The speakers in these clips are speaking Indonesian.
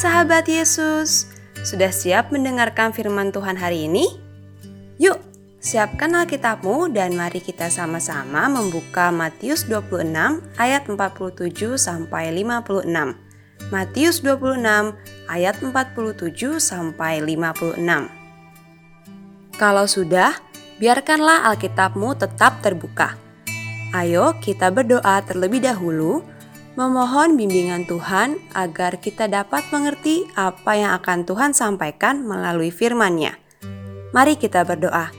sahabat Yesus, sudah siap mendengarkan firman Tuhan hari ini? Yuk, siapkan Alkitabmu dan mari kita sama-sama membuka Matius 26 ayat 47 sampai 56. Matius 26 ayat 47 sampai 56. Kalau sudah, biarkanlah Alkitabmu tetap terbuka. Ayo kita berdoa terlebih dahulu memohon bimbingan Tuhan agar kita dapat mengerti apa yang akan Tuhan sampaikan melalui firman-Nya. Mari kita berdoa.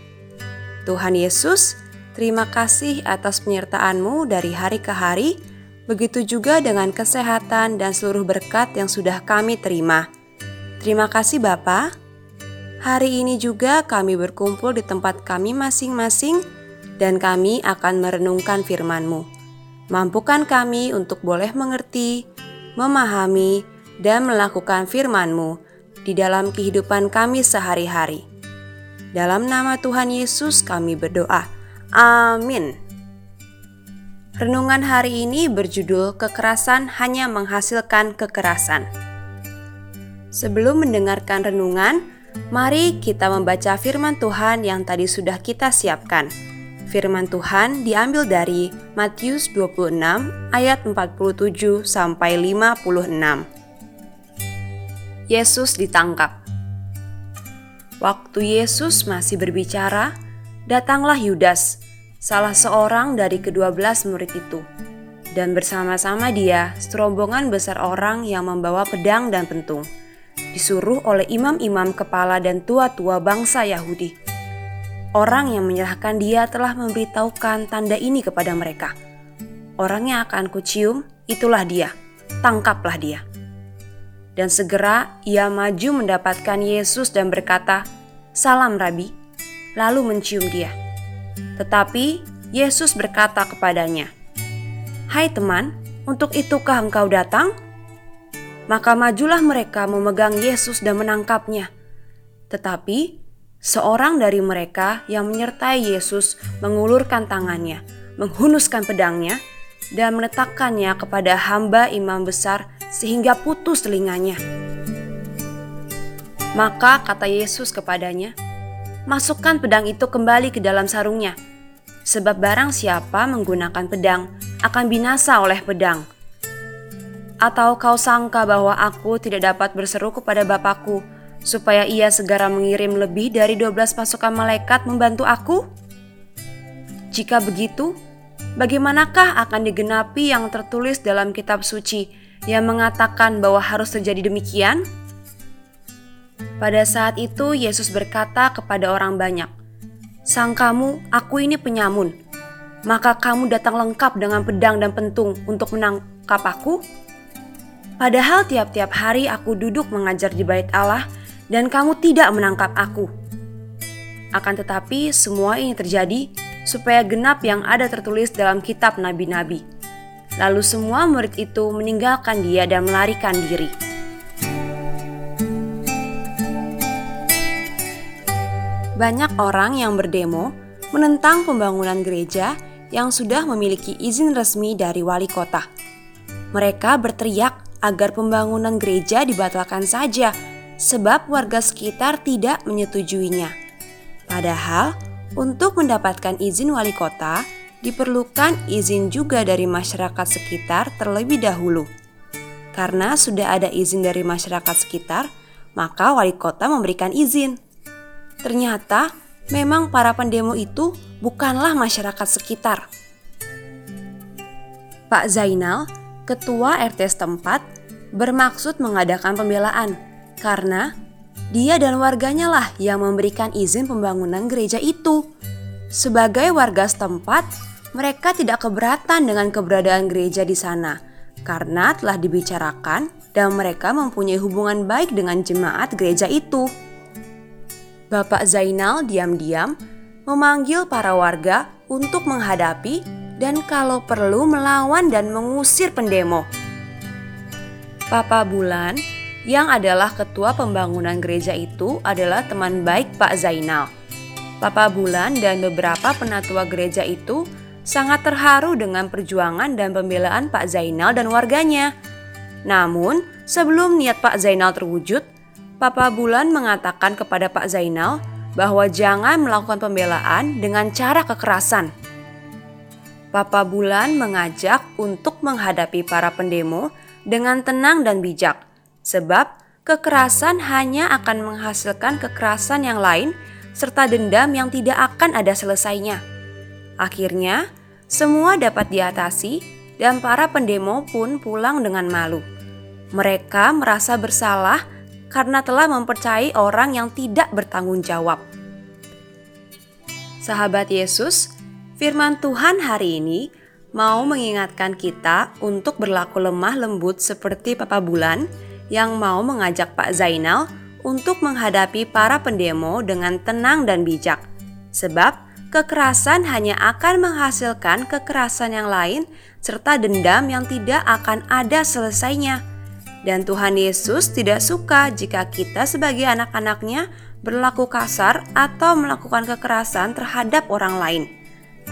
Tuhan Yesus, terima kasih atas penyertaan-Mu dari hari ke hari, begitu juga dengan kesehatan dan seluruh berkat yang sudah kami terima. Terima kasih Bapa. Hari ini juga kami berkumpul di tempat kami masing-masing dan kami akan merenungkan firman-Mu. Mampukan kami untuk boleh mengerti, memahami, dan melakukan firman-Mu di dalam kehidupan kami sehari-hari. Dalam nama Tuhan Yesus kami berdoa. Amin. Renungan hari ini berjudul Kekerasan hanya menghasilkan kekerasan. Sebelum mendengarkan renungan, mari kita membaca firman Tuhan yang tadi sudah kita siapkan. Firman Tuhan diambil dari Matius 26 ayat 47 sampai 56. Yesus ditangkap. Waktu Yesus masih berbicara, datanglah Yudas, salah seorang dari kedua belas murid itu. Dan bersama-sama dia, serombongan besar orang yang membawa pedang dan pentung, disuruh oleh imam-imam kepala dan tua-tua bangsa Yahudi Orang yang menyerahkan dia telah memberitahukan tanda ini kepada mereka. Orang yang akan kucium, itulah dia. Tangkaplah dia. Dan segera ia maju mendapatkan Yesus dan berkata, "Salam, Rabi." Lalu mencium dia. Tetapi Yesus berkata kepadanya, "Hai teman, untuk itukah engkau datang?" Maka majulah mereka memegang Yesus dan menangkapnya. Tetapi Seorang dari mereka yang menyertai Yesus mengulurkan tangannya, menghunuskan pedangnya, dan meletakkannya kepada hamba imam besar sehingga putus telinganya. Maka kata Yesus kepadanya, Masukkan pedang itu kembali ke dalam sarungnya, sebab barang siapa menggunakan pedang akan binasa oleh pedang. Atau kau sangka bahwa aku tidak dapat berseru kepada Bapakku, supaya ia segera mengirim lebih dari 12 pasukan malaikat membantu aku? Jika begitu, bagaimanakah akan digenapi yang tertulis dalam kitab suci yang mengatakan bahwa harus terjadi demikian? Pada saat itu Yesus berkata kepada orang banyak, Sang kamu, aku ini penyamun, maka kamu datang lengkap dengan pedang dan pentung untuk menangkap aku? Padahal tiap-tiap hari aku duduk mengajar di bait Allah dan kamu tidak menangkap aku. Akan tetapi, semua ini terjadi supaya genap yang ada tertulis dalam kitab nabi-nabi. Lalu semua murid itu meninggalkan dia dan melarikan diri. Banyak orang yang berdemo menentang pembangunan gereja yang sudah memiliki izin resmi dari wali kota. Mereka berteriak agar pembangunan gereja dibatalkan saja sebab warga sekitar tidak menyetujuinya. Padahal, untuk mendapatkan izin wali kota, diperlukan izin juga dari masyarakat sekitar terlebih dahulu. Karena sudah ada izin dari masyarakat sekitar, maka wali kota memberikan izin. Ternyata memang para pendemo itu bukanlah masyarakat sekitar. Pak Zainal, ketua RT setempat, bermaksud mengadakan pembelaan karena dia dan warganya lah yang memberikan izin pembangunan gereja itu. Sebagai warga setempat, mereka tidak keberatan dengan keberadaan gereja di sana karena telah dibicarakan dan mereka mempunyai hubungan baik dengan jemaat gereja itu. Bapak Zainal diam-diam memanggil para warga untuk menghadapi dan kalau perlu melawan dan mengusir pendemo. Papa Bulan yang adalah ketua pembangunan gereja itu adalah teman baik Pak Zainal. Papa Bulan dan beberapa penatua gereja itu sangat terharu dengan perjuangan dan pembelaan Pak Zainal dan warganya. Namun, sebelum niat Pak Zainal terwujud, Papa Bulan mengatakan kepada Pak Zainal bahwa jangan melakukan pembelaan dengan cara kekerasan. Papa Bulan mengajak untuk menghadapi para pendemo dengan tenang dan bijak, sebab kekerasan hanya akan menghasilkan kekerasan yang lain serta dendam yang tidak akan ada selesainya. Akhirnya, semua dapat diatasi dan para pendemo pun pulang dengan malu. Mereka merasa bersalah karena telah mempercayai orang yang tidak bertanggung jawab. Sahabat Yesus, firman Tuhan hari ini mau mengingatkan kita untuk berlaku lemah lembut seperti Papa Bulan yang mau mengajak Pak Zainal untuk menghadapi para pendemo dengan tenang dan bijak. Sebab kekerasan hanya akan menghasilkan kekerasan yang lain serta dendam yang tidak akan ada selesainya. Dan Tuhan Yesus tidak suka jika kita sebagai anak-anaknya berlaku kasar atau melakukan kekerasan terhadap orang lain.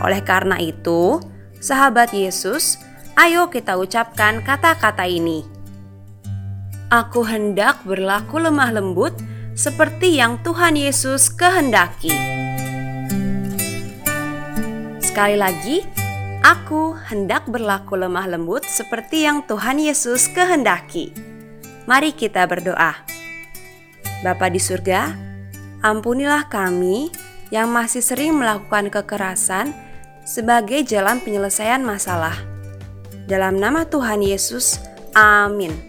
Oleh karena itu, sahabat Yesus, ayo kita ucapkan kata-kata ini. Aku hendak berlaku lemah lembut seperti yang Tuhan Yesus kehendaki. Sekali lagi, Aku hendak berlaku lemah lembut seperti yang Tuhan Yesus kehendaki. Mari kita berdoa. Bapa di surga, ampunilah kami yang masih sering melakukan kekerasan sebagai jalan penyelesaian masalah. Dalam nama Tuhan Yesus, amin.